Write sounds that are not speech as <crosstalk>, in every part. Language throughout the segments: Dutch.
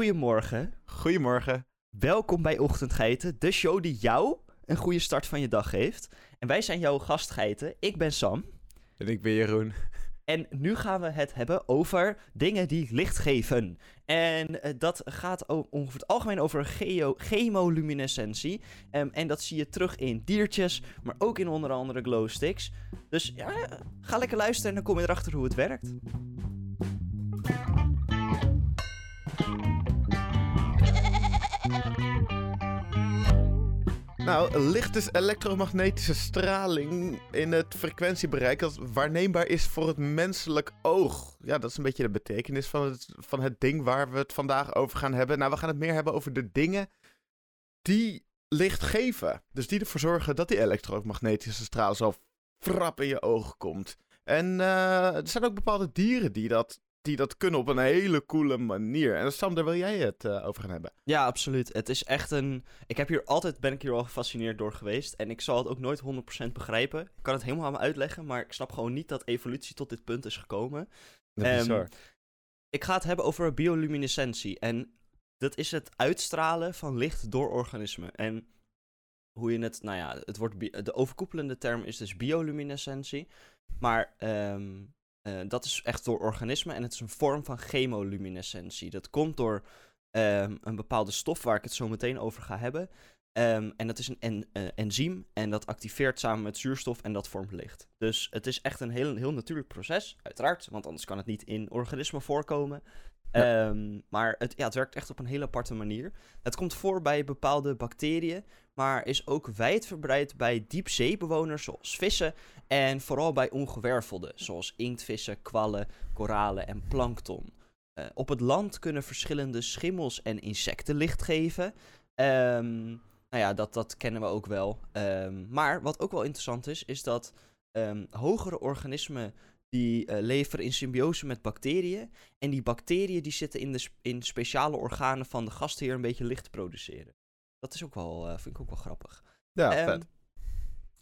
Goedemorgen. Goedemorgen. Welkom bij Ochtendgeiten, de show die jou een goede start van je dag geeft. En wij zijn jouw gastgeiten. Ik ben Sam. En ik ben Jeroen. En nu gaan we het hebben over dingen die licht geven. En uh, dat gaat over het algemeen over geo chemoluminescentie. Um, en dat zie je terug in diertjes, maar ook in onder andere glowsticks. Dus ja, ga lekker luisteren en dan kom je erachter hoe het werkt. Nou, licht is elektromagnetische straling in het frequentiebereik dat waarneembaar is voor het menselijk oog. Ja, dat is een beetje de betekenis van het, van het ding waar we het vandaag over gaan hebben. Nou, we gaan het meer hebben over de dingen die licht geven. Dus die ervoor zorgen dat die elektromagnetische straal zo frap in je oog komt. En uh, er zijn ook bepaalde dieren die dat die dat kunnen op een hele coole manier. En Sam, daar wil jij het uh, over gaan hebben. Ja, absoluut. Het is echt een... Ik heb hier altijd, ben ik hier al gefascineerd door geweest. En ik zal het ook nooit 100% begrijpen. Ik kan het helemaal aan me uitleggen, maar ik snap gewoon niet dat evolutie tot dit punt is gekomen. Um, ik ga het hebben over bioluminescentie. En dat is het uitstralen van licht door organismen. En hoe je het, nou ja, het wordt, de overkoepelende term is dus bioluminescentie. Maar um, uh, dat is echt door organismen en het is een vorm van chemoluminescentie. Dat komt door um, een bepaalde stof waar ik het zo meteen over ga hebben. Um, en dat is een en, uh, enzym en dat activeert samen met zuurstof en dat vormt licht. Dus het is echt een heel, heel natuurlijk proces, uiteraard, want anders kan het niet in organismen voorkomen. Um, maar het, ja, het werkt echt op een hele aparte manier. Het komt voor bij bepaalde bacteriën, maar is ook wijdverbreid bij diepzeebewoners zoals vissen en vooral bij ongewervelden zoals inktvissen, kwallen, koralen en plankton. Uh, op het land kunnen verschillende schimmels en insecten licht geven. Um, nou ja, dat, dat kennen we ook wel. Um, maar wat ook wel interessant is, is dat hogere organismen die uh, leveren in symbiose met bacteriën. En die bacteriën die zitten in, de in speciale organen van de gastheer een beetje licht te produceren. Dat is ook wel, uh, vind ik ook wel grappig. Ja, um, vet.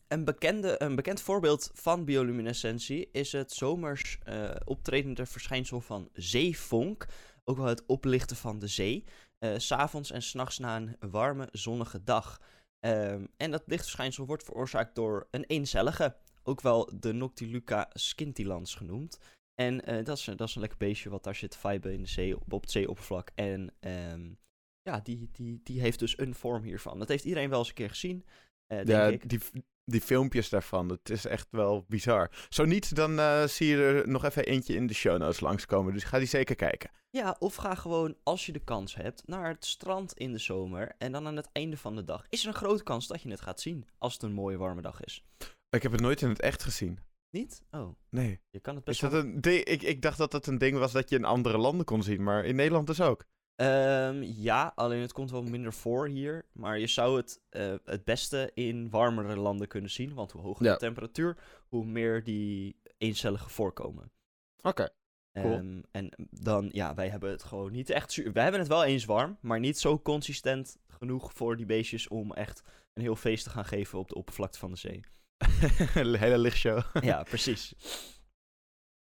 Een, bekende, een bekend voorbeeld van bioluminescentie is het zomers uh, optredende verschijnsel van zeevonk. Ook wel het oplichten van de zee. Uh, S'avonds en s'nachts na een warme, zonnige dag. Um, en dat lichtverschijnsel wordt veroorzaakt door een eencellige ook wel de Noctiluca scintilans genoemd. En uh, dat, is, dat is een lekker beestje wat daar zit viben in de zee, op, op het zeeoppervlak. En um, ja, die, die, die heeft dus een vorm hiervan. Dat heeft iedereen wel eens een keer gezien, uh, denk ja, ik. Die, die filmpjes daarvan, het is echt wel bizar. Zo niet, dan uh, zie je er nog even eentje in de show notes langskomen. Dus ga die zeker kijken. Ja, of ga gewoon, als je de kans hebt, naar het strand in de zomer. En dan aan het einde van de dag is er een grote kans dat je het gaat zien. Als het een mooie warme dag is. Ik heb het nooit in het echt gezien. Niet? Oh. Nee. Je kan het best is dat een ik, ik dacht dat het een ding was dat je in andere landen kon zien, maar in Nederland dus ook. Um, ja, alleen het komt wel minder voor hier. Maar je zou het uh, het beste in warmere landen kunnen zien. Want hoe hoger ja. de temperatuur, hoe meer die eencellige voorkomen. Oké. Okay. Cool. Um, en dan, ja, wij hebben het gewoon niet echt... Wij hebben het wel eens warm, maar niet zo consistent genoeg voor die beestjes om echt een heel feest te gaan geven op de oppervlakte van de zee. <laughs> hele lichtshow. ja, precies.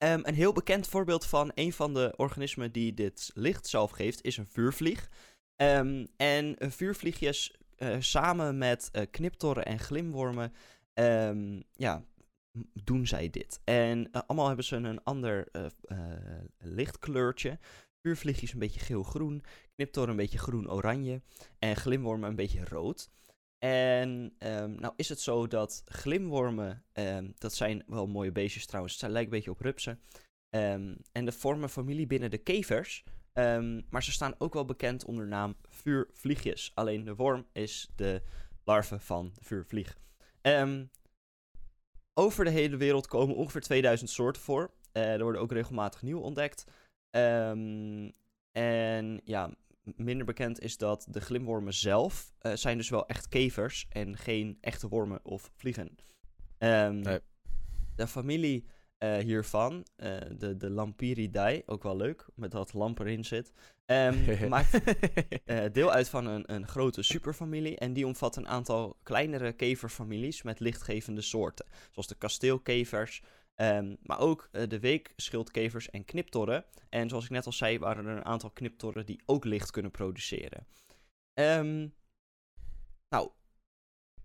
Um, een heel bekend voorbeeld van een van de organismen die dit licht zelf geeft, is een vuurvlieg. Um, en vuurvliegjes uh, samen met uh, kniptorren en glimwormen, um, ja, doen zij dit. En uh, allemaal hebben ze een ander lichtkleurtje. Vuurvliegjes een beetje geel-groen, kniptorren een beetje groen-oranje en glimwormen een beetje rood. En um, nou is het zo dat glimwormen, um, dat zijn wel mooie beestjes trouwens, ze lijken een beetje op rupsen. Um, en de vormen familie binnen de kevers, maar ze staan ook wel bekend onder de naam vuurvliegjes. Alleen de worm is de larve van de vuurvlieg. over de hele wereld komen ongeveer 2000 soorten voor. Uh, er worden ook regelmatig nieuw ontdekt. en ja, minder bekend is dat de glimwormen zelf uh, zijn dus wel echt kevers en geen echte wormen of vliegen. Um, nee. De familie uh, hiervan, uh, de, de Lampyridae, ook wel leuk, met dat lamp erin zit, um, <laughs> maakt <laughs> deel uit van een, een grote superfamilie en die omvat een aantal kleinere keverfamilies met lichtgevende soorten, zoals de kasteelkevers, Ehm, maar ook eh, de weekschildkevers en kniptorren. En zoals ik net al zei, waren er een aantal kniptorren die ook licht kunnen produceren. Ehm, nou,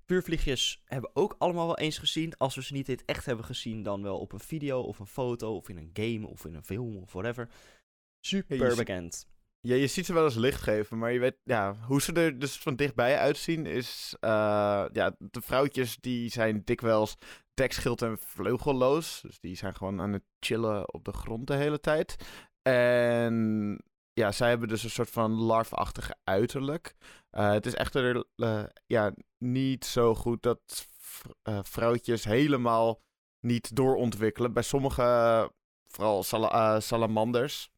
vuurvliegjes hebben we ook allemaal wel eens gezien. Als we ze niet in het echt hebben gezien, dan wel op een video of een foto of in een game of in een film of whatever. Super bekend. Ja, je ziet ze wel eens licht geven, maar je weet, ja, hoe ze er dus van dichtbij uitzien is, eh, ja, de vrouwtjes die zijn dikwijls dekschild en vleugelloos. Dus die zijn gewoon aan het chillen op de grond de hele tijd. En ja, zij hebben dus een soort van larfachtige uiterlijk. Eh, het is echter eh, ja, niet zo goed dat vrouwtjes helemaal niet doorontwikkelen. Bij sommige, vooral sala- salamanders.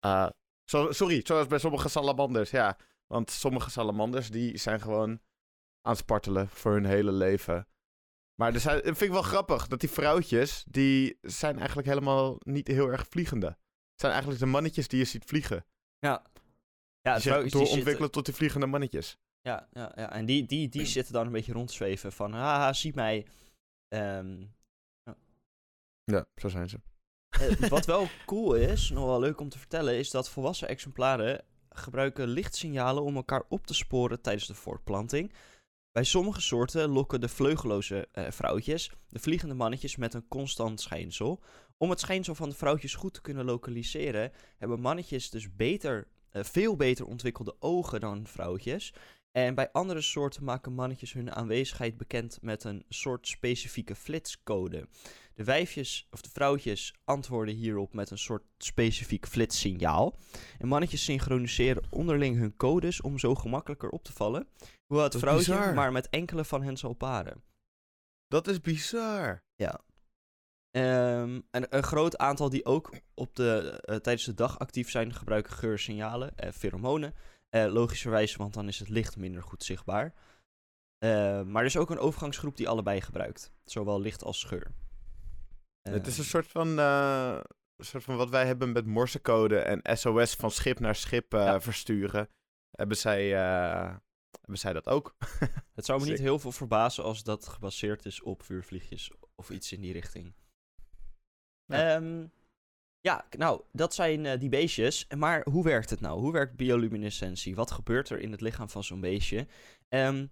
eh, zo, sorry, zoals bij sommige salamanders, ja. Want sommige salamanders die zijn gewoon aan het spartelen voor hun hele leven. Maar er zijn, dat vind ik wel grappig, dat die vrouwtjes, die zijn eigenlijk helemaal niet heel erg vliegende. Het zijn eigenlijk de mannetjes die je ziet vliegen. Ja, ja die vrouwtjes zitten- tot die vliegende mannetjes. Ja, ja, ja. en die, die, die zitten dan een beetje rondzweven van, haha, zie mij. Ehm, Ja, zo zijn ze. Eh, wat wel cool is, nog wel leuk om te vertellen, is dat volwassen exemplaren gebruiken lichtsignalen om elkaar op te sporen tijdens de voortplanting. Bij sommige soorten lokken de vleugeloze eh, vrouwtjes de vliegende mannetjes met een constant schijnsel. Om het schijnsel van de vrouwtjes goed te kunnen lokaliseren, hebben mannetjes dus beter, eh, veel beter ontwikkelde ogen dan vrouwtjes. En bij andere soorten maken mannetjes hun aanwezigheid bekend met een soort specifieke flitscode. De wijfjes of de vrouwtjes antwoorden hierop met een soort specifiek flitssignaal. En mannetjes synchroniseren onderling hun codes om zo gemakkelijker op te vallen. Hoewel het vrouwtje bizar. maar met enkele van hen zal paren. Dat is bizar. Ehm, en een groot aantal die ook op de, eh, tijdens de dag actief zijn, gebruiken geursignalen, eh, pheromonen. Eh, logischerwijs, want dan is het licht minder goed zichtbaar. Eh, maar er is ook een overgangsgroep die allebei gebruikt. Zowel licht als geur. het is een Ehm, soort van, eh, een soort van wat wij hebben met morsecode en SOS van schip naar schip Ja. versturen. Hebben zij, hebben zij dat ook? <laughs> Het zou me niet heel veel verbazen als dat gebaseerd is op vuurvliegjes of iets in die richting. Ja. Ja, ja nou, dat zijn eh, die beestjes. Maar hoe werkt het nou? Hoe werkt bioluminescentie? Wat gebeurt er in het lichaam van zo'n beestje? Ehm,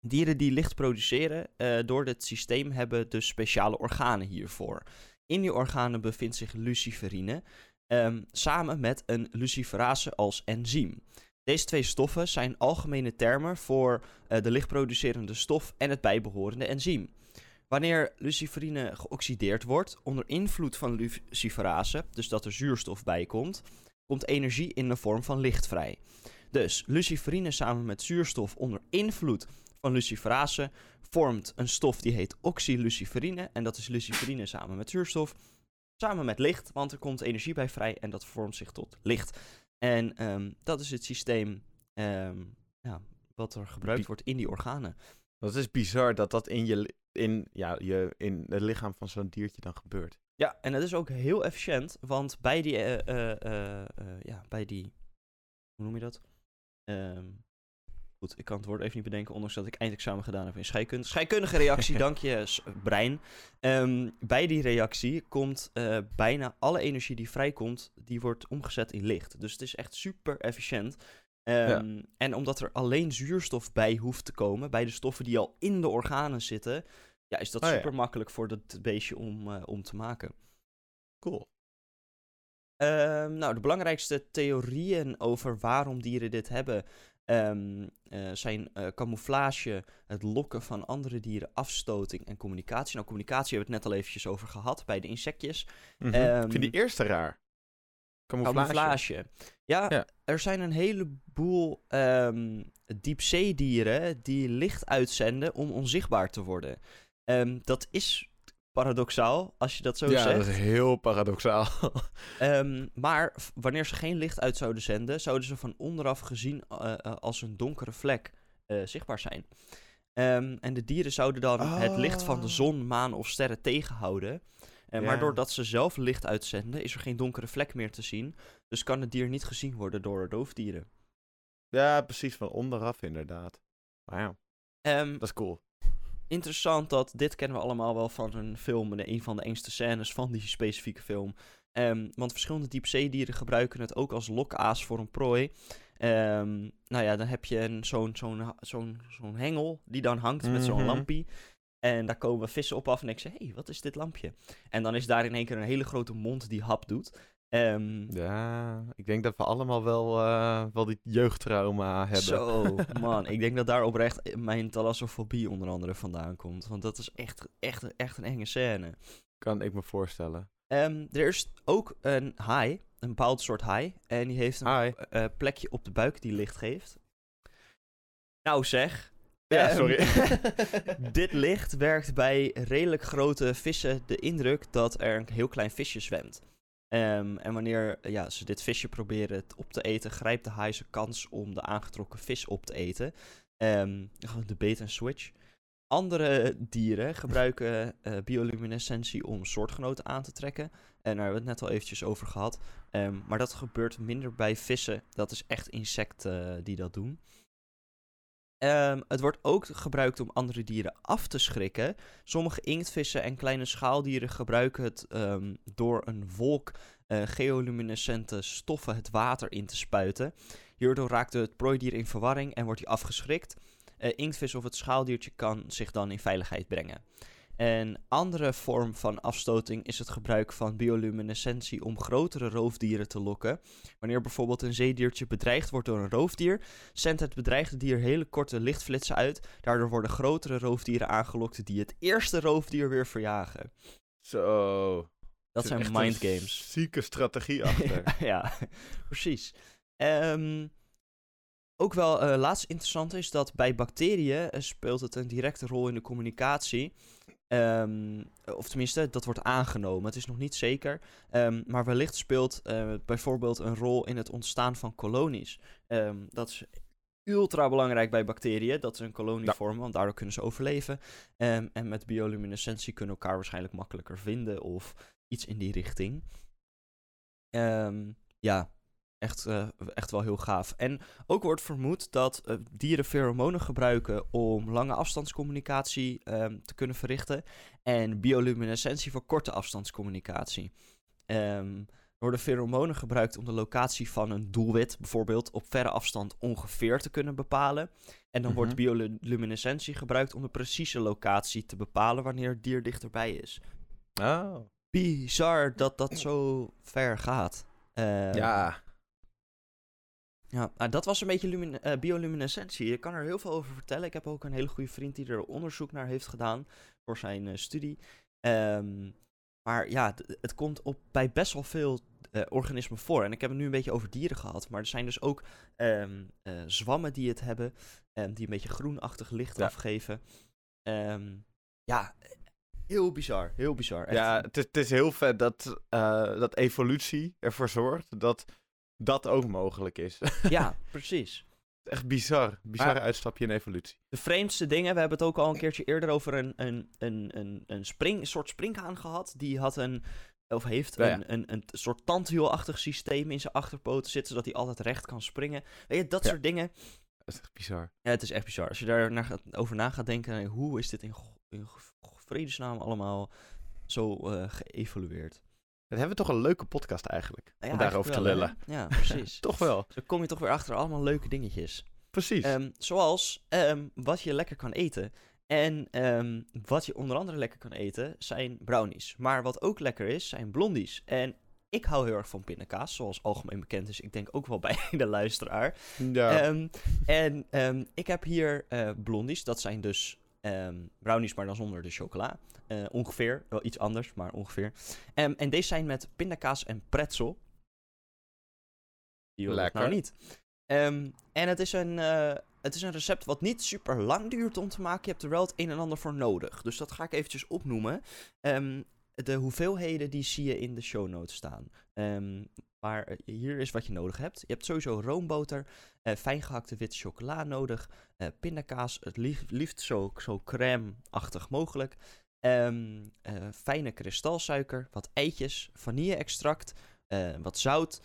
dieren die licht produceren eh, door dit systeem hebben dus speciale organen hiervoor. In die organen bevindt zich luciferine, ehm, samen met een luciferase als enzym. Deze twee stoffen zijn algemene termen voor eh, de lichtproducerende stof en het bijbehorende enzym. Wanneer luciferine geoxideerd wordt onder invloed van luciferase, dus dat er zuurstof bij komt, komt energie in de vorm van licht vrij. Dus luciferine samen met zuurstof onder invloed van luciferase vormt een stof die heet oxyluciferine. En dat is luciferine samen met zuurstof, samen met licht, want er komt energie bij vrij en dat vormt zich tot licht. En ehm, dat is het systeem ehm, ja, wat er gebruikt wordt in die organen. Dat is bizar dat dat in, je, in, ja, je, in het lichaam van zo'n diertje dan gebeurt. Ja, en dat is ook heel efficiënt, want bij die, eh, eh, eh, ja, bij die, hoe noem je dat? Ehm, goed, ik kan het woord even niet bedenken, ondanks dat ik eindexamen gedaan heb in scheikunde. Scheikundige reactie, <laughs> dank je, brein. Ehm, bij die reactie komt bijna alle energie die vrijkomt, die wordt omgezet in licht. Dus het is echt super efficiënt. Ehm, En omdat er alleen zuurstof bij hoeft te komen, bij de stoffen die al in de organen zitten, ja, is dat Oh ja. super makkelijk voor dat beestje om, eh, om te maken. Cool. Ehm, nou, de belangrijkste theorieën over waarom dieren dit hebben ehm, eh, zijn eh, camouflage, het lokken van andere dieren, afstoting en communicatie. Nou, communicatie hebben we het net al eventjes over gehad bij de insectjes. Mhm. Ik vind die eerste raar. Camouflage. Camouflage. Ja, Ja. er zijn een heleboel ehm diepzeedieren die licht uitzenden om onzichtbaar te worden. Ehm, dat is paradoxaal, als je dat zo ja, zegt. dat is heel paradoxaal. <laughs> Ehm, maar wanneer ze geen licht uit zouden zenden, zouden ze van onderaf gezien eh, eh, als een donkere vlek eh, zichtbaar zijn. En de dieren zouden dan het licht van de Ah. zon, maan of sterren tegenhouden. Maar Ja. doordat ze zelf licht uitzenden, is er geen donkere vlek meer te zien. Dus kan het dier niet gezien worden door roofdieren. ja, precies, van onderaf inderdaad. Wauw, Ehm, dat is cool. interessant dat dit kennen we allemaal wel van een film, een van de engste scènes van die specifieke film. Ehm, want verschillende diepzeedieren gebruiken het ook als lokaas voor een prooi. Ehm, nou ja, dan heb je een- zo'n zo'n zo'n zo'n hengel die dan hangt met zo'n Mhm. lampie. En daar komen vissen op af en ik zeg, hé, hey, wat is dit lampje? En dan is daar in één keer een hele grote mond die hap doet. Ehm, Ja, ik denk dat we allemaal wel, eh, wel die jeugdtrauma hebben. Zo, <laughs> man. Ik denk dat daar oprecht mijn thalassofobie onder andere vandaan komt. Want dat is echt, echt, echt een enge scène. Kan ik me voorstellen. Ehm, er is ook een haai, een bepaald soort haai. En die heeft een eh, plekje op de buik die licht geeft. Nou zeg. Ja, Ehm, sorry. <laughs> dit licht werkt bij redelijk grote vissen de indruk dat er een heel klein visje zwemt. Ehm, en wanneer ja, ze dit visje proberen op te eten, grijpt de haai zijn kans om de aangetrokken vis op te eten. Gewoon de bait en switch. Andere dieren gebruiken eh, bioluminescentie om soortgenoten aan te trekken. En daar hebben we het net al eventjes over gehad. Maar dat gebeurt minder bij vissen. Dat is echt insecten eh, die dat doen. Ehm, het wordt ook gebruikt om andere dieren af te schrikken. Sommige inktvissen en kleine schaaldieren gebruiken het ehm, door een wolk eh, geoluminescente stoffen het water in te spuiten. Hierdoor raakt het prooidier in verwarring en wordt hij afgeschrikt. Eh, inktvis of het schaaldiertje kan zich dan in veiligheid brengen. Een andere vorm van afstoting is het gebruik van bioluminescentie om grotere roofdieren te lokken. Wanneer bijvoorbeeld een zeediertje bedreigd wordt door een roofdier, zendt het bedreigde dier hele korte lichtflitsen uit. Daardoor worden grotere roofdieren aangelokt die het eerste roofdier weer verjagen. Zo. Dat zijn mind games. Zieke strategie <laughs> achter. ja, <laughs> precies. Ehm, ook wel eh laatst interessant is dat bij bacteriën eh, speelt het een directe rol in de communicatie. Ehm, of tenminste, dat wordt aangenomen. Het is nog niet zeker. Ehm, maar wellicht speelt eh, bijvoorbeeld een rol in het ontstaan van kolonies. Ehm, dat is ultra belangrijk bij bacteriën, dat ze een kolonie Ja. vormen, want daardoor kunnen ze overleven. Ehm, en met bioluminescentie kunnen elkaar waarschijnlijk makkelijker vinden of iets in die richting. Ehm, ja, echt, eh, echt wel heel gaaf. En ook wordt vermoed dat eh, dieren pheromonen gebruiken om lange afstandscommunicatie ehm, te kunnen verrichten. En bioluminescentie voor korte afstandscommunicatie. Er worden pheromonen gebruikt om de locatie van een doelwit, bijvoorbeeld op verre afstand, ongeveer te kunnen bepalen. En dan wordt Mhm. bioluminescentie gebruikt om de precieze locatie te bepalen wanneer het dier dichterbij is. Oh. Bizar dat dat zo ver gaat. Ehm, Ja. Ja, nou, dat was een beetje eh, bioluminescentie. Ik kan er heel veel over vertellen. Ik heb ook een hele goede vriend die er onderzoek naar heeft gedaan voor zijn eh, studie. Ehm, maar ja, het komt op bij best wel veel eh, organismen voor. En ik heb het nu een beetje over dieren gehad. Maar er zijn dus ook eh, zwammen die het hebben. ehm, die een beetje groenachtig licht Ja. afgeven. Ja, heel bizar. Heel bizar. Echt. Ja, het is, het is heel vet dat, dat evolutie ervoor zorgt dat dat ook mogelijk is. <laughs> ja precies. Echt bizar. Bizarre Ah. uitstapje in evolutie. De vreemdste dingen, we hebben het ook al een keertje eerder over een, een, een, een, een, spring, een soort springhaan gehad. Die had een, of heeft ja. Een, een, een soort tandwielachtig systeem in zijn achterpoten zitten, zodat hij altijd recht kan springen. Weet je, dat Ja. soort dingen. Dat is echt bizar. Ja, het is echt bizar. Als je daar naar gaat, over na gaat denken, hoe is dit in, vredesnaam allemaal zo eh, geëvolueerd? Dat hebben we toch een leuke podcast eigenlijk. Om daarover te lullen. hè? Ja, <laughs> precies. Toch wel. Zo kom je toch weer achter allemaal leuke dingetjes. Precies. Ehm, zoals ehm, wat je lekker kan eten. En ehm, wat je onder andere lekker kan eten zijn brownies. Maar wat ook lekker is, zijn blondies. En ik hou heel erg van pindakaas, zoals algemeen bekend is. Ik denk ook wel bij <laughs> de luisteraar. ja. En ik heb hier eh, blondies. Dat zijn dus ehm, brownies, maar dan zonder de chocola. Eh, ongeveer, wel iets anders, maar ongeveer. Ehm, en deze zijn met pindakaas en pretzel. Die ik Lekker. nou niet. Ehm, en het is, een, eh, het is een recept wat niet super lang duurt om te maken. Je hebt er wel het een en ander voor nodig. Dus dat ga ik eventjes opnoemen. De hoeveelheden die zie je in de show notes staan. Maar eh, hier is wat je nodig hebt. Je hebt sowieso roomboter, eh fijn gehakte witte chocola nodig, eh, pindakaas, het lief- liefst zo, zo crème-achtig mogelijk. Ehm, eh, fijne kristalsuiker, wat eitjes, vanille-extract, wat zout,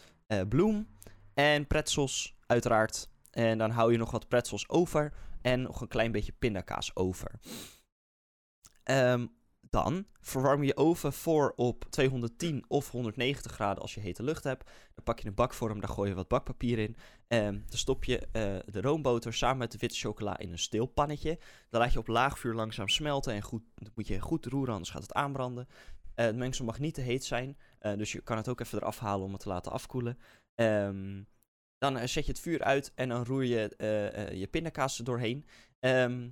bloem en pretzels uiteraard. En dan hou je nog wat pretzels over en nog een klein beetje pindakaas over. Ehm, dan verwarm je oven voor op 210 of 190 graden als je hete lucht hebt. Dan pak je een bakvorm, daar gooi je wat bakpapier in. Ehm, dan stop je eh, de roomboter samen met de witte chocola in een stil pannetje. Dan laat je op laag vuur langzaam smelten en goed, dat moet je goed roeren, anders gaat het aanbranden. Eh, het mengsel mag niet te heet zijn, eh, dus je kan het ook even eraf halen om het te laten afkoelen. Ehm, dan zet je het vuur uit en dan roer je je pindakaas er doorheen. Ehm,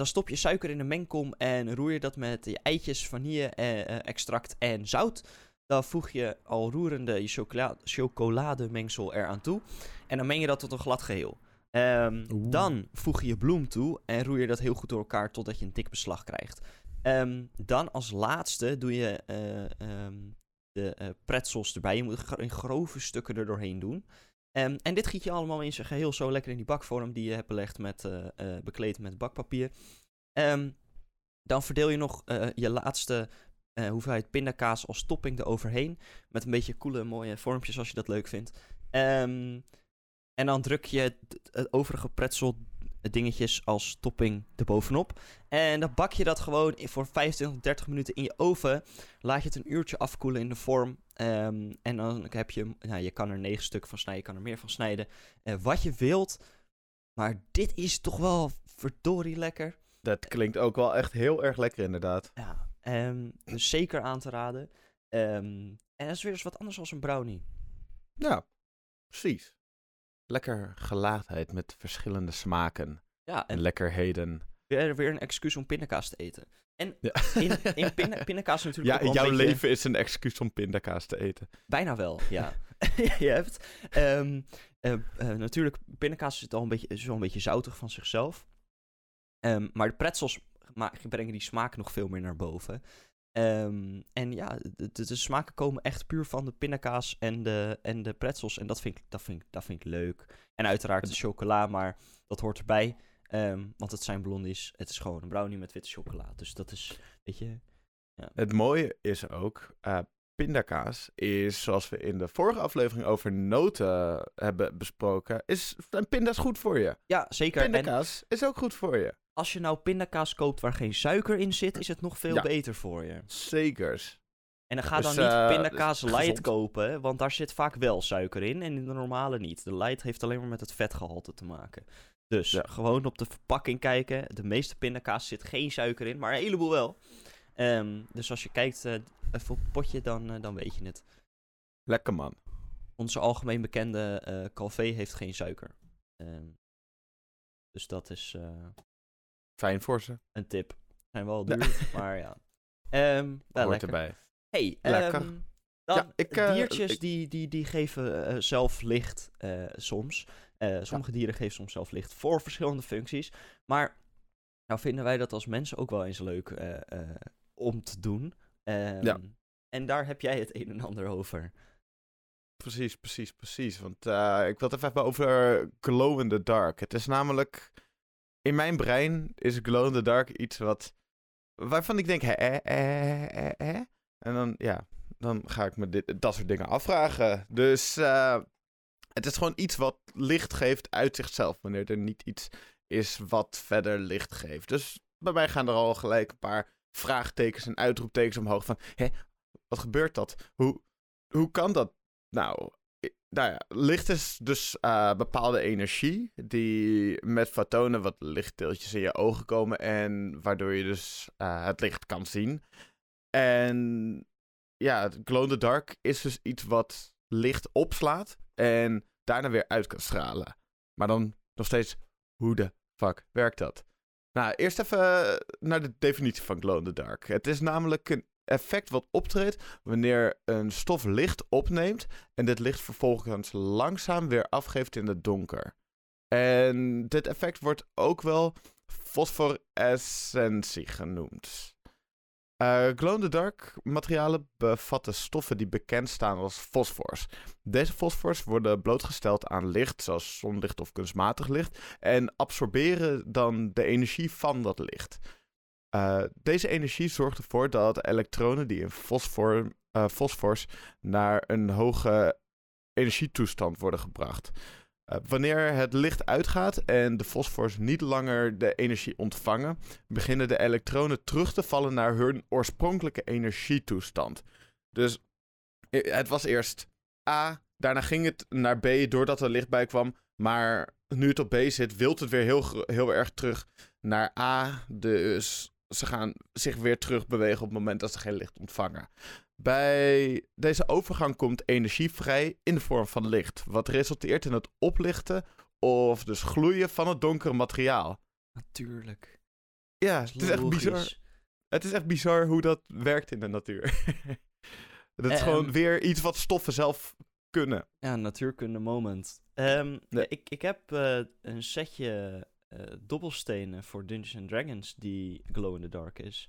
dan stop je suiker in een mengkom en roer je dat met je eitjes, vanille-extract en zout. Dan voeg je al roerende je chocola chocolademengsel eraan toe. En dan meng je dat tot een glad geheel. Ehm, dan voeg je je bloem toe en roer je dat heel goed door elkaar totdat je een dik beslag krijgt. Ehm, dan als laatste doe je eh, ehm, de eh, pretzels erbij. Je moet in grove stukken er doorheen doen. Ehm, en dit giet je allemaal in zijn geheel zo lekker in die bakvorm die je hebt belegd met, eh, eh, bekleed met bakpapier. Ehm, dan verdeel je nog eh, je laatste hoeveelheid pindakaas als topping eroverheen. Met een beetje coole mooie vormpjes als je dat leuk vindt. Ehm, en dan druk je het overige pretzel dingetjes als topping erbovenop. En dan bak je dat gewoon voor 25, 30 minuten in je oven. Laat je het een uurtje afkoelen in de vorm. Ehm, en dan heb je, nou, je kan er 9 stukken van snijden, je kan er meer van snijden. Eh, wat je wilt. Maar dit is toch wel verdorie lekker. Dat klinkt ook wel echt heel erg lekker, inderdaad. Ja, ehm, dus zeker aan te raden. Ehm, en dat is weer eens wat anders dan een brownie. Ja, precies. Lekker gelaagdheid met verschillende smaken Ja, en en lekkerheden. weer, weer een excuus om pindakaas te eten. En Ja. in, <laughs> in pinda- pindakaas natuurlijk Ja, ook jouw beetje- leven is een excuus om pindakaas te eten. Bijna wel, <laughs> ja. <laughs> je hebt... eh, natuurlijk, pindakaas is al een beetje, wel een beetje zoutig van zichzelf. Ehm, maar de pretzels brengen die smaak nog veel meer naar boven. Ehm, en ja, de, de, de smaken komen echt puur van de pindakaas en de, en de pretzels. En dat vind, ik, dat, vind ik, dat vind ik leuk. En uiteraard de chocola, maar dat hoort erbij. Ehm, want het zijn blondies. Het is gewoon een brownie met witte chocola. Dus dat is, weet je... Het mooie is ook, eh, pindakaas is, zoals we in de vorige aflevering over noten hebben besproken, is zijn pinda's goed voor je. Ja, zeker. En Pindakaas is ook goed voor je. Als je nou pindakaas koopt waar geen suiker in zit, is het nog veel Ja. beter voor je. Zekers. En dan ga Dus, dan niet eh, pindakaas dus light gezond. kopen, want daar zit vaak wel suiker in en in de normale niet. De light heeft alleen maar met het vetgehalte te maken. Dus Ja. gewoon op de verpakking kijken. De meeste pindakaas zit geen suiker in, maar een heleboel wel. Ehm, dus als je kijkt eh, even op het potje, dan, eh, dan weet je het. Lekker man. Onze algemeen bekende Calvé heeft geen suiker. Ehm, dus dat is Fijn voor ze. een tip. Zijn wel Ja. duur, <laughs> maar ja. Ehm wel Hoort lekker. erbij. Hey, Lekker. ehm, dan, Ja, ik, eh, diertjes ik- die, die, die geven eh, zelf licht eh, soms. Sommige dieren geven soms zelf licht voor verschillende functies. Maar nou vinden wij dat als mensen ook wel eens leuk om te doen. Ehm, Ja. En daar heb jij het een en ander over. Precies, precies, precies. Want ik wil het even hebben over glow in the dark. Het is namelijk... In mijn brein is glow in the dark iets wat... Waarvan ik denk, hè, hè, hè, hè? En dan, ja, dan ga ik me dit, dat soort dingen afvragen. Dus eh, het is gewoon iets wat licht geeft uit zichzelf. Wanneer er niet iets is wat verder licht geeft. Dus bij mij gaan er al gelijk een paar vraagtekens en uitroeptekens omhoog van... Hè, wat gebeurt dat? Hoe, hoe kan dat nou? Nou ja, licht is dus eh, bepaalde energie die met fotonen wat lichtdeeltjes in je ogen komen en waardoor je dus eh, het licht kan zien. En ja, glow in the dark is dus iets wat licht opslaat en daarna weer uit kan stralen. Maar dan nog steeds, hoe de fuck werkt dat? Nou, eerst even naar de definitie van glow in the dark. Het is namelijk een effect wat optreedt wanneer een stof licht opneemt en dit licht vervolgens langzaam weer afgeeft in het donker. En dit effect wordt ook wel fosforescentie genoemd. Eh Glow-in-the-dark materialen bevatten stoffen die bekend staan als fosfors. Deze fosfors worden blootgesteld aan licht, zoals zonlicht of kunstmatig licht, en absorberen dan de energie van dat licht. Uh, deze energie zorgt ervoor dat elektronen die in fosfor, uh, fosfors naar een hoge energietoestand worden gebracht. Uh, wanneer het licht uitgaat en de fosfors niet langer de energie ontvangen, beginnen de elektronen terug te vallen naar hun oorspronkelijke energietoestand. Dus het was eerst A, daarna ging het naar B doordat er licht bij kwam. Maar nu het op B zit, wilt het weer heel, heel erg terug naar A. Dus ze gaan zich weer terug bewegen op het moment dat ze geen licht ontvangen. Bij deze overgang komt energie vrij in de vorm van licht, wat resulteert in het oplichten of dus gloeien van het donkere materiaal. Natuurlijk. Ja, het is echt bizar. Het is echt bizar hoe dat werkt in de natuur. <laughs> dat is gewoon weer iets wat stoffen zelf kunnen. Ja, natuurkunde moment. Um, ik, ik heb uh, een setje uh, dobbelstenen voor Dungeons and Dragons die glow in the dark is.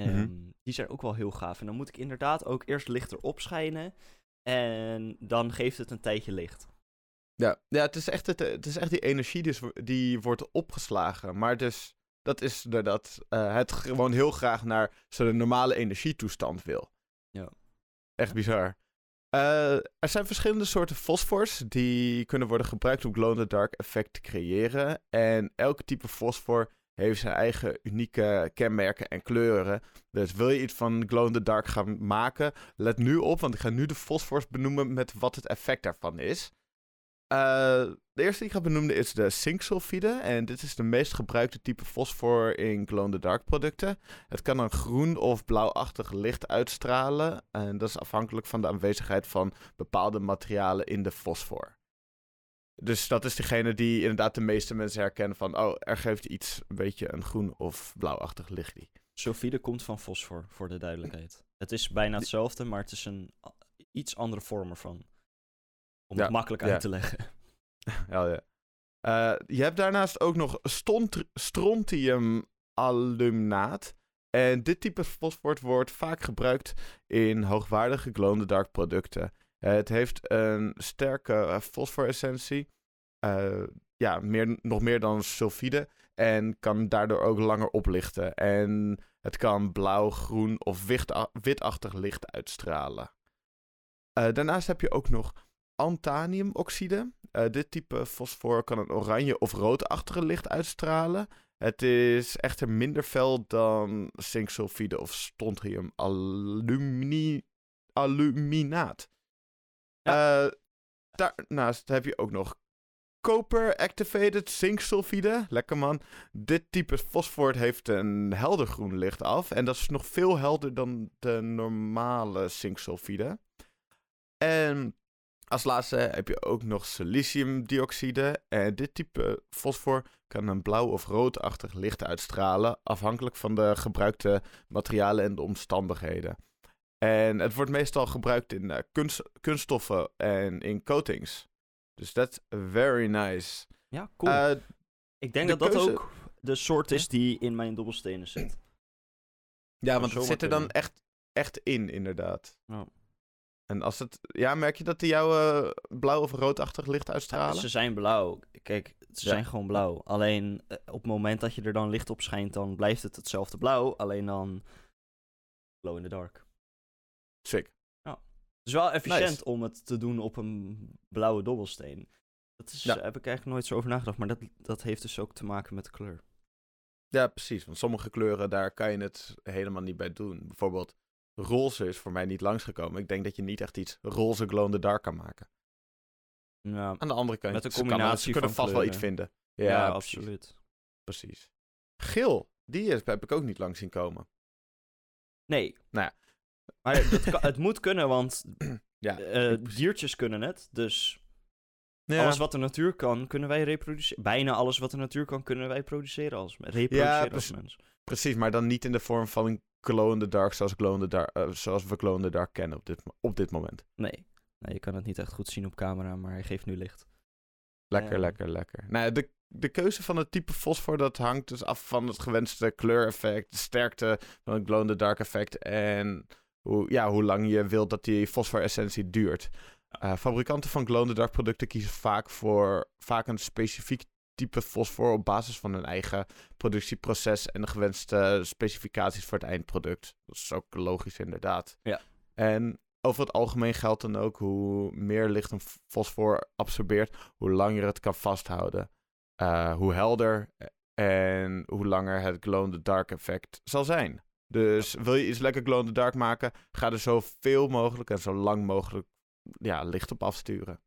Um, Die zijn ook wel heel gaaf. En dan moet ik inderdaad ook eerst licht erop schijnen. En dan geeft het een tijdje licht. Ja, ja het, is echt het, het is echt die energie dus, die wordt opgeslagen. Maar dus, dat is dat uh, het gewoon heel graag naar zijn normale energietoestand wil. Ja. Echt bizar. Uh, er zijn verschillende soorten fosfors die kunnen worden gebruikt om glow-in-the-dark effect te creëren. En elk type fosfor heeft zijn eigen unieke kenmerken en kleuren. Dus wil je iets van glow-in-the-dark gaan maken, let nu op, want ik ga nu de fosfors benoemen met wat het effect daarvan is. Uh, de eerste die ik ga benoemen is de zinksulfide. En dit is de meest gebruikte type fosfor in glow-in-the-dark producten. Het kan een groen of blauwachtig licht uitstralen. En dat is afhankelijk van de aanwezigheid van bepaalde materialen in de fosfor. Dus dat is degene die inderdaad de meeste mensen herkennen van... oh, er geeft iets een beetje een groen of blauwachtig licht. Sulfide komt van fosfor, voor de duidelijkheid. Het is bijna hetzelfde, maar het is een iets andere vorm ervan. Om het makkelijk uit te leggen. <laughs> ja, ja. Uh, je hebt daarnaast ook nog strontiumalumnaat. En dit type fosfor wordt vaak gebruikt in hoogwaardige glow-in-the-dark producten. het heeft een sterke uh, fosforessentie. Uh, ja, meer, nog meer dan sulfide. En kan daardoor ook langer oplichten. En het kan blauw, groen of witachtig licht uitstralen. daarnaast heb je ook nog antaniumoxide. Uh, dit type fosfor kan een oranje of roodachtige licht uitstralen. Het is echter minder fel dan zinksulfide of strontium aluminaat. Ja. Uh, daarnaast heb je ook nog Copper Activated Zinksulfide. Lekker man. Dit type fosfor heeft een helder groen licht af. En dat is nog veel helder dan de normale zinksulfide. En als laatste heb je ook nog siliciumdioxide. En dit type fosfor kan een blauw of roodachtig licht uitstralen, afhankelijk van de gebruikte materialen en de omstandigheden. En het wordt meestal gebruikt in uh, kunst, kunststoffen en in coatings. Dus dat is very nice. Ja, cool. Uh, Ik denk dat dat ook de soort is die in mijn dobbelstenen zit. Ja, want het zit er dan echt, echt in, inderdaad. Oh. En als het... Ja, merk je dat die jouw uh, blauw of roodachtig licht uitstralen? ze zijn blauw. Kijk, ze zijn gewoon blauw. Alleen uh, op het moment dat je er dan licht op schijnt, dan blijft het hetzelfde blauw. Alleen dan glow in the dark. Sick. Ja. Het is wel efficiënt om het te doen op een blauwe dobbelsteen. Dat is, ja. heb ik eigenlijk nooit zo over nagedacht. Maar dat, dat heeft dus ook te maken met de kleur. Ja, precies. Want sommige kleuren, daar kan je het helemaal niet bij doen. Bijvoorbeeld roze is voor mij niet langsgekomen. Ik denk dat je niet echt iets roze glow in the dark kan maken. Ja, Aan de andere kant, met een combinatie ze kunnen van vast wel iets vinden. Ja, ja absoluut. Precies. Geel, die is, heb ik ook niet lang zien komen. Nee. Nou ja. Maar het moet kunnen, want <clears throat> ja, uh, diertjes kunnen het. Dus ja. alles wat de natuur kan, kunnen wij reproduceren. Bijna alles wat de natuur kan, kunnen wij produceren als, reproduceren ja, als mens. Precies, maar dan niet in de vorm van een glow in the dark zoals, glow in the dark, uh, zoals we glow in the dark kennen op dit, op dit moment. Nee. nee, je kan het niet echt goed zien op camera, maar hij geeft nu licht. Lekker, lekker, lekker. Nou, de, de keuze van het type fosfor, dat hangt dus af van het gewenste kleureffect, de sterkte van het glow in the dark effect en hoe, ja, hoe lang je wilt dat die fosforessentie duurt. Uh, fabrikanten van glow in the dark producten kiezen vaak voor vaak een specifiek type fosfor op basis van hun eigen productieproces en de gewenste specificaties voor het eindproduct. Dat is ook logisch inderdaad. Ja. En over het algemeen geldt dan ook hoe meer licht een fosfor absorbeert, hoe langer het kan vasthouden. Uh, hoe helder en hoe langer het glow-in-the-dark effect zal zijn. Dus wil je iets lekker glow-in-the-dark maken, ga er zoveel mogelijk en zo lang mogelijk ja, licht op afsturen.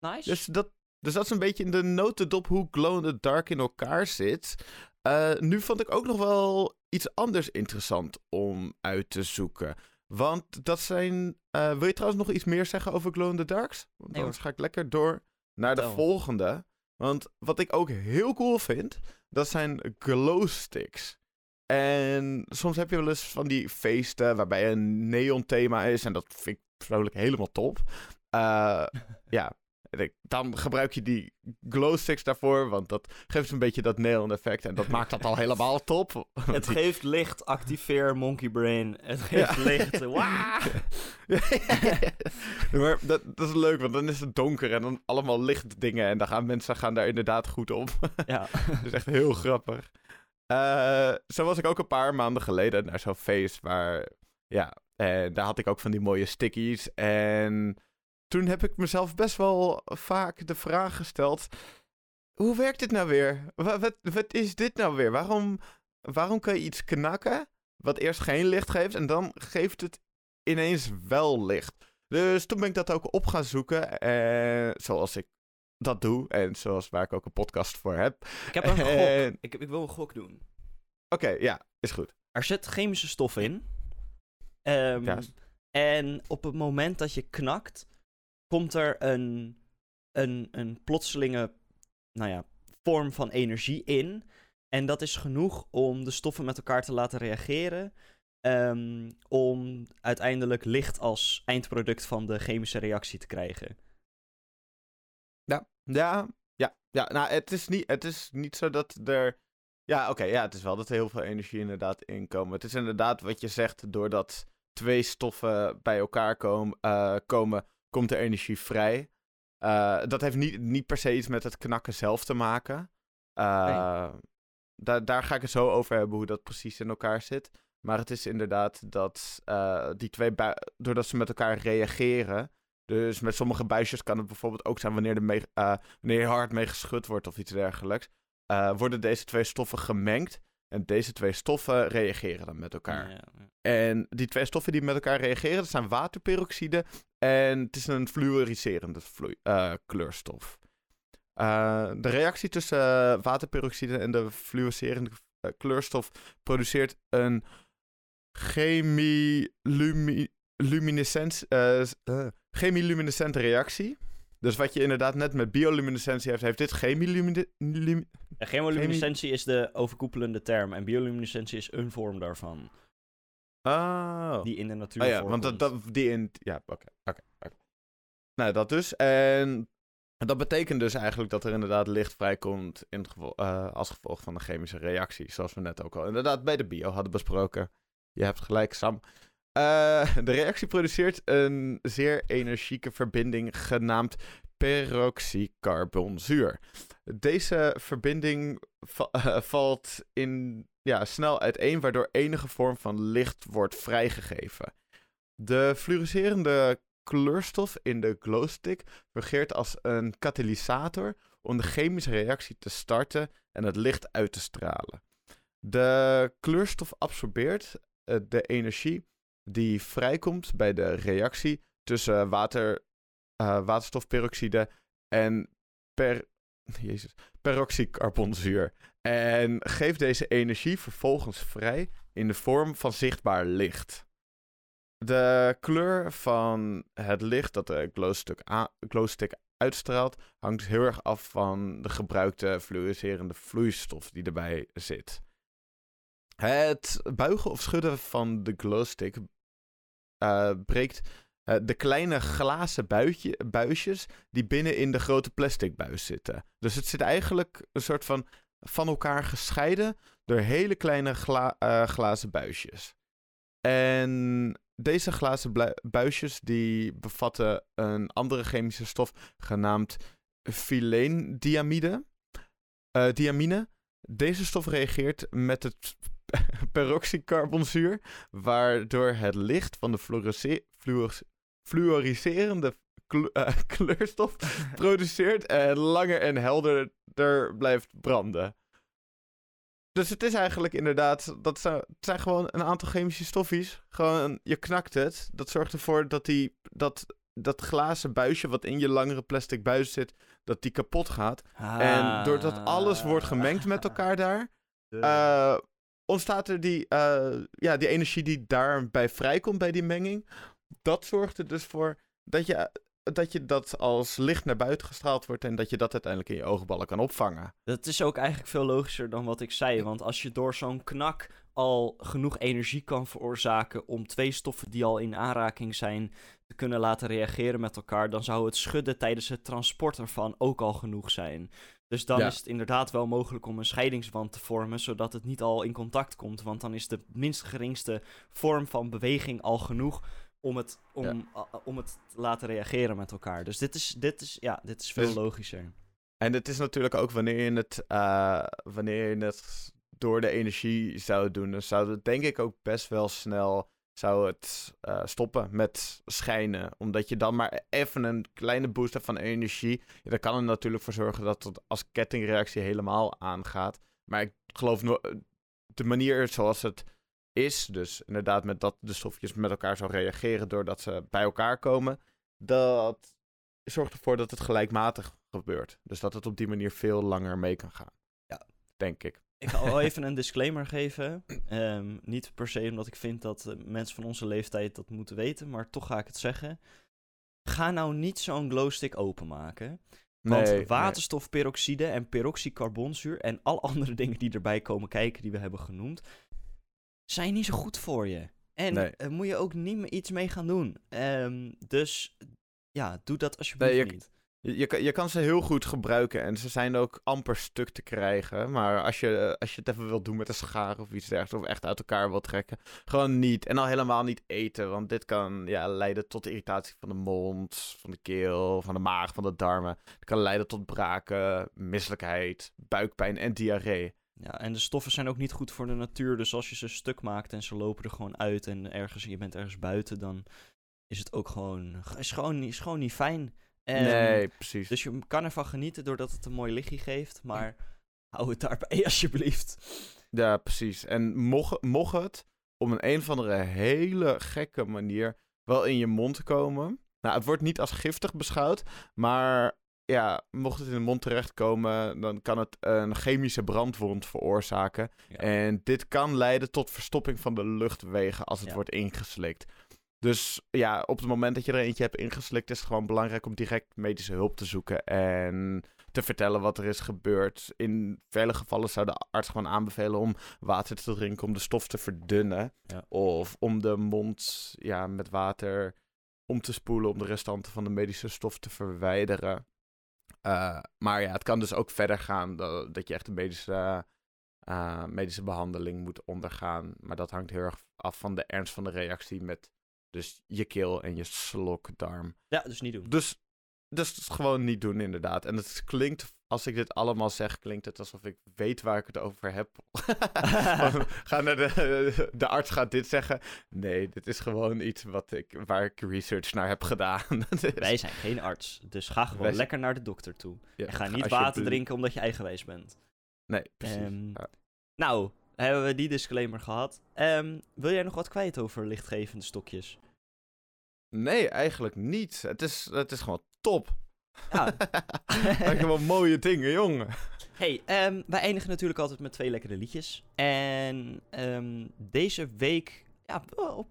Nice. Dus dat, dus dat is een beetje in de notendop hoe glow-in-the-dark in elkaar zit. Uh, nu vond ik ook nog wel iets anders interessant om uit te zoeken. Want dat zijn. Uh, wil je trouwens nog iets meer zeggen over Glow in the Darks? Want nee, ga ik lekker door naar de volgende. Want wat ik ook heel cool vind, dat zijn glow sticks. En soms heb je wel eens van die feesten waarbij een neon thema is. En dat vind ik persoonlijk helemaal top. Uh, <laughs> ja, dan gebruik je die glow sticks daarvoor, want dat geeft een beetje dat neon effect en dat <laughs> maakt dat al helemaal top. Het <laughs> geeft licht, activeer monkey brain. Het geeft licht. <laughs> maar dat, dat is leuk, want dan is het donker en dan allemaal lichtdingen en dan gaan mensen gaan daar inderdaad goed op. ja. dat is echt heel grappig. Uh, zo was ik ook een paar maanden geleden naar zo'n feest waar, ja, en daar had ik ook van die mooie stickies en toen heb ik mezelf best wel vaak de vraag gesteld: hoe werkt dit nou weer? Wat, wat, wat is dit nou weer? Waarom, waarom kan je iets knakken wat eerst geen licht geeft en dan geeft het ineens wel licht? Dus toen ben ik dat ook op gaan zoeken, eh, zoals ik dat doe en zoals waar ik ook een podcast voor heb. Ik heb een gok. Ik, ik wil een gok doen. Oké, ja, is goed. Er zit chemische stof in. Um, ja. En op het moment dat je knakt, komt er een, een, een plotselinge nou ja, vorm van energie in. En dat is genoeg om de stoffen met elkaar te laten reageren. Um, om uiteindelijk licht als eindproduct van de chemische reactie te krijgen. Ja, ja, ja. ja. Nou, het is niet, het is niet zo dat er. Ja, oké, ja, het is wel dat er heel veel energie inderdaad inkomen. Het is inderdaad wat je zegt, doordat twee stoffen bij elkaar komen, uh, komen komt er energie vrij. Uh, dat heeft niet, niet per se iets met het knakken zelf te maken. Uh, daar, daar ga ik het zo over hebben hoe dat precies in elkaar zit. Maar het is inderdaad dat uh, die twee, doordat ze met elkaar reageren. Dus met sommige buisjes kan het bijvoorbeeld ook zijn wanneer, de mee, wanneer je hard mee geschud wordt of iets dergelijks. worden deze twee stoffen gemengd. En deze twee stoffen reageren dan met elkaar. Ja, ja. En die twee stoffen die met elkaar reageren, dat zijn waterperoxide en het is een fluoriserende uh, kleurstof. Uh, de reactie tussen uh, waterperoxide en de fluoriserende kleurstof produceert een chemiluminescente reactie. Dus wat je inderdaad net met bioluminescentie heeft, heeft dit chemiluminescentie. chemoluminescentie is de overkoepelende term en bioluminescentie is een vorm daarvan. Oh. Die in de natuur oh ja, want dat, dat, die in... Ja, oké, oké. Nou, dat dus. En dat betekent dus eigenlijk dat er inderdaad licht vrijkomt in uh, als gevolg van een chemische reactie. Zoals we net ook al inderdaad bij de bio hadden besproken. Je hebt gelijk, Sam. Uh, de reactie produceert een zeer energieke verbinding genaamd peroxycarbonzuur. Deze verbinding uh, valt in ja, snel uiteen, waardoor enige vorm van licht wordt vrijgegeven. De fluoriserende kleurstof in de glowstick fungeert als een katalysator om de chemische reactie te starten en het licht uit te stralen. De kleurstof absorbeert uh, de energie die vrijkomt bij de reactie tussen water, uh, waterstofperoxide en per, <laughs> Jezus, peroxycarbonzuur. En geeft deze energie vervolgens vrij in de vorm van zichtbaar licht. De kleur van het licht dat de glowstick, glowstick uitstraalt hangt heel erg af van de gebruikte fluoriserende vloeistof die erbij zit. Het buigen of schudden van de glowstick uh, breekt uh, de kleine glazen buitje, buisjes die binnen in de grote plastic buis zitten. Dus het zit eigenlijk een soort van van elkaar gescheiden door hele kleine gla uh, glazen buisjes. En deze glazen buisjes die bevatten een andere chemische stof genaamd fileendiamide. Diamine. Deze stof reageert met het <laughs> peroxycarbonzuur, waardoor het licht van de fluorise- fluor- fluoriserende kle- eh, <laughs> kleurstof <laughs> produceert en langer en helderder blijft branden. Dus het is eigenlijk inderdaad, dat zijn, het zijn gewoon een aantal chemische stofjes. Gewoon, je knakt het. Dat zorgt ervoor dat die, dat, dat glazen buisje wat in je langere plastic buis zit, dat die kapot gaat. En doordat alles wordt gemengd met elkaar daar, eh, ontstaat er die, eh, ja, die energie die daarbij vrijkomt bij die menging. Dat zorgt er dus voor dat je, dat je dat als licht naar buiten gestraald wordt en dat je dat uiteindelijk in je oogballen kan opvangen. Dat is ook eigenlijk veel logischer dan wat ik zei. Want als je door zo'n knak al genoeg energie kan veroorzaken om twee stoffen die al in aanraking zijn te kunnen laten reageren met elkaar, dan zou het schudden tijdens het transport ervan ook al genoeg zijn. Dus dan Ja. is het inderdaad wel mogelijk om een scheidingswand te vormen, zodat het niet al in contact komt. Want dan is de minst geringste vorm van beweging al genoeg om het, om, Ja. om het te laten reageren met elkaar. Dus dit is, dit is, ja, dit is veel Dus- logischer. En het is natuurlijk ook wanneer je het, eh, wanneer je het door de energie zou doen, dan zou het denk ik ook best wel snel zou het, eh, stoppen met schijnen. Omdat je dan maar even een kleine boost hebt van energie. Ja, dan kan er natuurlijk voor zorgen dat het als kettingreactie helemaal aangaat. Maar ik geloof no- de manier zoals het is, dus inderdaad met dat de stofjes met elkaar zou reageren doordat ze bij elkaar komen, dat zorgt ervoor dat het gelijkmatig gebeurt. Dus dat het op die manier veel langer mee kan gaan. Ja. Denk ik. Ik ga wel even een disclaimer geven. Ehm, niet per se omdat ik vind dat eh, mensen van onze leeftijd dat moeten weten, maar toch ga ik het zeggen. Ga nou niet zo'n glowstick openmaken. Want Nee, nee. waterstofperoxide en peroxycarbonzuur en al <laughs> andere dingen die erbij komen kijken die we hebben genoemd, zijn niet zo goed voor je. En Nee. daar moet je ook niet meer iets mee gaan doen. Ehm, dus ja, doe dat alsjeblieft je- niet. Je, je, kan- ze heel goed gebruiken en ze zijn ook amper stuk te krijgen. Maar als je, als je het even wilt doen met een schaar of iets dergelijks, of echt uit elkaar wilt trekken, gewoon niet. En al helemaal niet eten, want dit kan ja, leiden tot irritatie van de mond, van de keel, van de maag, van de darmen. Het kan leiden tot braken, misselijkheid, buikpijn en diarree. Ja, en de stoffen zijn ook niet goed voor de natuur. Dus als je ze stuk maakt en ze lopen er gewoon uit en ergens, je bent ergens buiten, dan is het ook gewoon, is gewoon, is gewoon niet fijn. Nee, precies. Dus je kan ervan genieten doordat het een mooi lichtje geeft, maar hou het daarbij <laughs> alsjeblieft. Ja, precies. En mocht, mocht het op een een of andere hele gekke manier wel in je mond komen. Nou, het wordt niet als giftig beschouwd, maar ja, mocht het in de mond terechtkomen, dan kan het een chemische brandwond veroorzaken. Ja. En dit kan leiden tot verstopping van de luchtwegen als het Ja. wordt ingeslikt. Dus ja, op het moment dat je er eentje hebt ingeslikt, is het gewoon belangrijk om direct medische hulp te zoeken en te vertellen wat er is gebeurd. In vele gevallen zou de arts gewoon aanbevelen om water te drinken om de stof te verdunnen. Ja. Of om de mond ja, met water om te spoelen om de restanten van de medische stof te verwijderen. Eh, maar ja, het kan dus ook verder gaan dat, dat je echt een medische, eh, medische behandeling moet ondergaan. Maar dat hangt heel erg af van de ernst van de reactie met dus je keel en je slokdarm. Ja, dus niet doen. Dus, dus gewoon niet doen, inderdaad. En het klinkt, als ik dit allemaal zeg, klinkt het alsof ik weet waar ik het over heb. <laughs> Ga naar de, de arts gaat dit zeggen. Nee, dit is gewoon iets wat ik, waar ik research naar heb gedaan. <laughs> Wij zijn geen arts, dus ga gewoon Wij lekker naar de dokter toe. Ja, en ga niet water drinken omdat je eigenwijs bent. Nee, precies. Ehm, Ja. Nou, hebben we die disclaimer gehad. Ehm, wil jij nog wat kwijt over lichtgevende stokjes? Nee, eigenlijk niet. Het is, het is gewoon top. Ja. <laughs> Wel mooie dingen, jongen. Hey, ehm, wij eindigen natuurlijk altijd met twee lekkere liedjes. En ehm, deze week, ja, wel op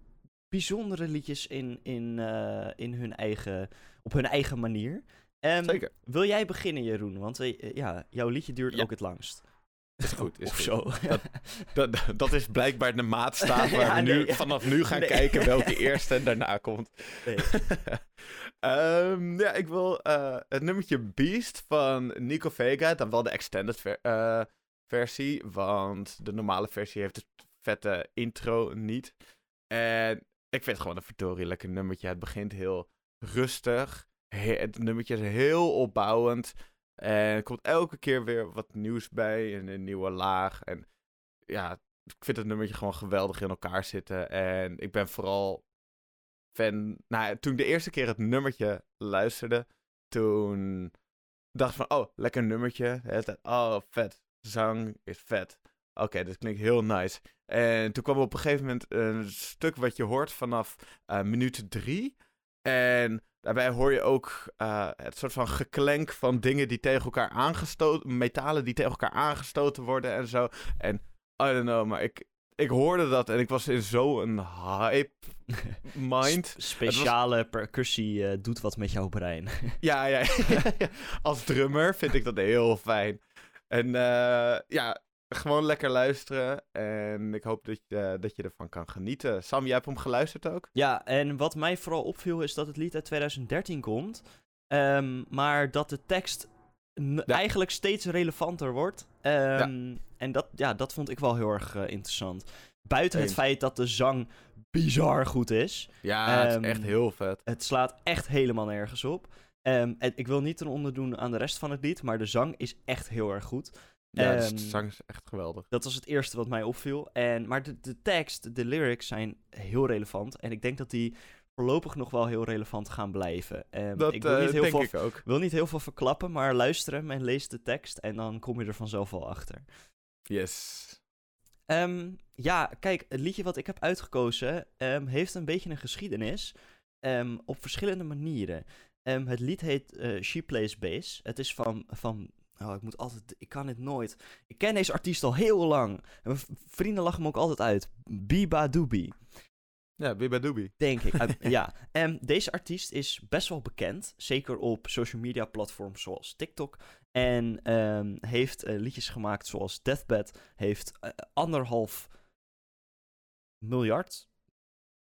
bijzondere liedjes in, in, eh, in hun eigen, op hun eigen manier. Zeker. Wil jij beginnen, Jeroen? Want eh, ja, jouw liedje duurt Ja. ook het langst. Is goed, is of goed. zo. <laughs> Dat, dat is blijkbaar de maatstaaf <laughs> waar Ja, we nu, nee. vanaf nu gaan Nee. kijken welke <laughs> eerst en daarna komt. Nee. Ehm, ja, ik wil eh, het nummertje Beast van Nico Vega, dan wel de extended ver- eh, versie, want de normale versie heeft het vette intro niet. En ik vind het gewoon een verdorie lekker nummertje. Het begint heel rustig. He- het nummertje is heel opbouwend. En er komt elke keer weer wat nieuws bij en een nieuwe laag. En ja, ik vind het nummertje gewoon geweldig in elkaar zitten. En ik ben vooral fan. Nou, toen ik de eerste keer het nummertje luisterde, toen dacht ik van, oh, lekker nummertje. Oh, vet. Zang is vet. Oké, dit klinkt heel nice. En toen kwam op een gegeven moment een stuk wat je hoort vanaf uh, minuut drie. En daarbij hoor je ook uh, het soort van geklenk van dingen die tegen elkaar aangestoten, metalen die tegen elkaar aangestoten worden en zo. En I don't know, maar ik, ik hoorde dat en ik was in zo'n hype <laughs> mind. speciale percussie uh, doet wat met jouw brein. <laughs> ja, ja, als drummer vind ik dat heel fijn. En uh, ja, gewoon lekker luisteren. En ik hoop dat je, dat je ervan kan genieten. Sam, jij hebt hem geluisterd ook? Ja, en wat mij vooral opviel is dat het lied uit 2013 komt. Um, maar dat de tekst eigenlijk steeds relevanter wordt. Um, ja. En dat, ja, dat vond ik wel heel erg uh, interessant. Buiten het feit dat de zang bizar goed is. Ja, um, het is echt heel vet. Het slaat echt helemaal nergens op. En ik wil niet ten onder doen aan de rest van het lied, maar de zang is echt heel erg goed. Ja, de um, zang is echt geweldig. Dat was het eerste wat mij opviel. En, maar de, de tekst, de lyrics zijn heel relevant. En ik denk dat die voorlopig nog wel heel relevant gaan blijven. Um, dat ik wil niet uh, heel denk veel, ik ook. wil niet heel veel verklappen, maar luister hem en lees de tekst. En dan kom je er vanzelf wel achter. Yes. Um, ja, kijk, het liedje wat ik heb uitgekozen um, heeft een beetje een geschiedenis. Um, op verschillende manieren. het lied heet uh, She Plays Bass. Het is van, van Oh, ik moet altijd. Ik kan het nooit. Ik ken deze artiest al heel lang. En mijn vrienden lachen me ook altijd uit. Biba Doobie. Ja, Biba Doobie. Denk ik. uh, <laughs> ja. En deze artiest is best wel bekend. Zeker op social media platforms zoals TikTok. En um, heeft uh, liedjes gemaakt zoals Deathbed. Heeft uh, anderhalf miljard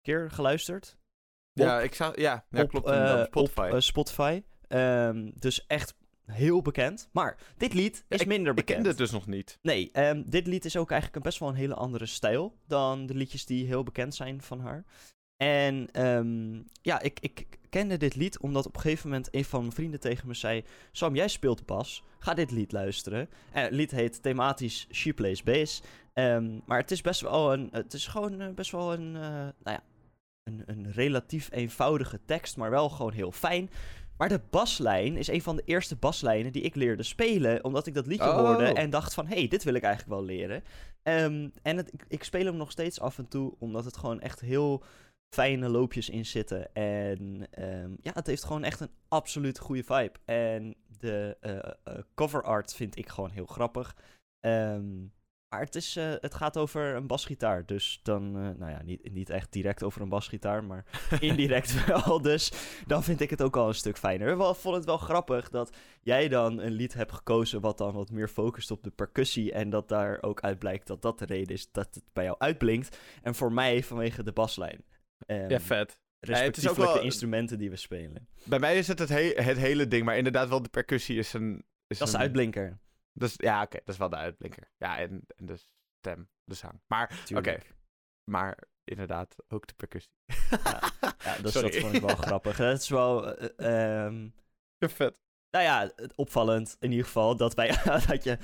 keer geluisterd. Ja, ik zou, ja, ja op, klopt. uh, Spotify. Op, Spotify. Um, dus echt heel bekend. Maar dit lied is ik, minder bekend. Ik kende het dus nog niet. Nee, um, dit lied is ook eigenlijk een best wel een hele andere stijl dan de liedjes die heel bekend zijn van haar. En um, ja, ik, ik kende dit lied omdat op een gegeven moment een van mijn vrienden tegen me zei... Sam, jij speelt bas, ga dit lied luisteren. En het lied heet thematisch She Plays Bass. Um, maar het is best wel een... Het is gewoon uh, best wel een... Uh, nou ja, een, een relatief eenvoudige tekst, maar wel gewoon heel fijn. Maar de baslijn is een van de eerste baslijnen die ik leerde spelen. Omdat ik dat liedje Oh. hoorde en dacht van... hé, hey, dit wil ik eigenlijk wel leren. Um, en het, ik, ik speel hem nog steeds af en toe... omdat het gewoon echt heel fijne loopjes in zitten. En um, ja, het heeft gewoon echt een absoluut goede vibe. En de uh, uh, cover art vind ik gewoon heel grappig. Um, maar het, is, uh, het gaat over een basgitaar. Dus dan, uh, nou ja, niet, niet echt direct over een basgitaar, maar <laughs> indirect wel. Dus dan vind ik het ook al een stuk fijner. Ik vond het wel grappig dat jij dan een lied hebt gekozen wat dan wat meer focust op de percussie. En dat daar ook uit blijkt dat dat de reden is dat het bij jou uitblinkt. En voor mij vanwege de baslijn. Um, ja, vet. Respectievelijk ja, het is ook wel, de instrumenten die we spelen. Bij mij is het het, he het hele ding, maar inderdaad wel de percussie is een... Is dat is de uitblinker. Dus ja, oké, okay, dat is wel de uitblinker. Ja, en, en de stem, de zang. Maar, oké. Okay. Maar inderdaad, ook de percussie. <laughs> Ja, ja dus dat vond ik wel <laughs> grappig. Het is wel... Uh, um... vet. Nou ja, opvallend in ieder geval dat, wij, <laughs> dat je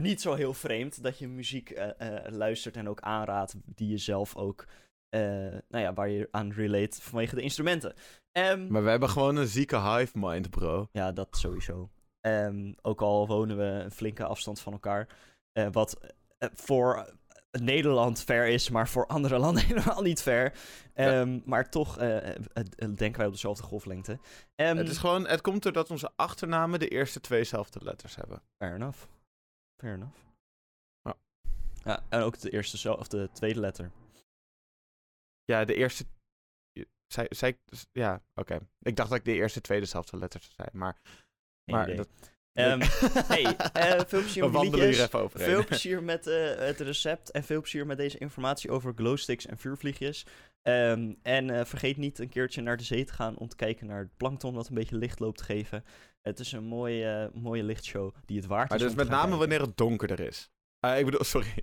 niet zo heel vreemd dat je muziek uh, uh, luistert en ook aanraadt die je zelf ook, uh, nou ja, waar je aan relate vanwege de instrumenten. Um, maar we hebben gewoon een zieke hive mind, bro. Ja, dat sowieso. Um, ook al wonen we een flinke afstand van elkaar. Uh, wat uh, voor Nederland ver is, maar voor andere <laughs> landen helemaal niet ver. Um, ja. Maar toch uh, denken wij op dezelfde golflengte. Um, het is gewoon, het komt doordat onze achternamen de eerste tweezelfde letters hebben. Fair enough. Fair enough. Ja. ja en ook de eerste of de tweede letter. Ja, de eerste. Zij, zij, ja, oké. Okay. Ik dacht dat ik de eerste, tweede, dezelfde letters zei, maar. Maar dat... Um, hey, uh, <laughs> veel plezier We met wandelen hier even overheen. Veel <laughs> plezier met uh, het recept en veel plezier met deze informatie over glowsticks en vuurvliegjes. Um, en uh, vergeet niet een keertje naar de zee te gaan om te kijken naar het plankton wat een beetje licht loopt te geven. Het is een mooie, mooie lichtshow die het waard maar is. Maar dus met name kijken. wanneer het donkerder is. Uh, ik bedoel, <laughs> sorry.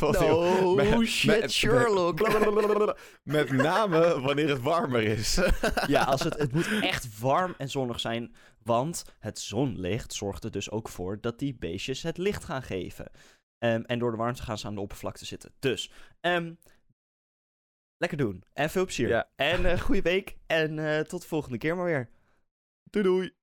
no, met, shit, met, Sherlock. Met, met name wanneer het warmer is. ja, als het, het moet echt warm en zonnig zijn. Want het zonlicht zorgt er dus ook voor dat die beestjes het licht gaan geven. Ehm, en door de warmte gaan ze aan de oppervlakte zitten. Dus, ehm, lekker doen. En veel plezier. Ja. En eh goede week. En eh, tot de volgende keer maar weer. Doei doei.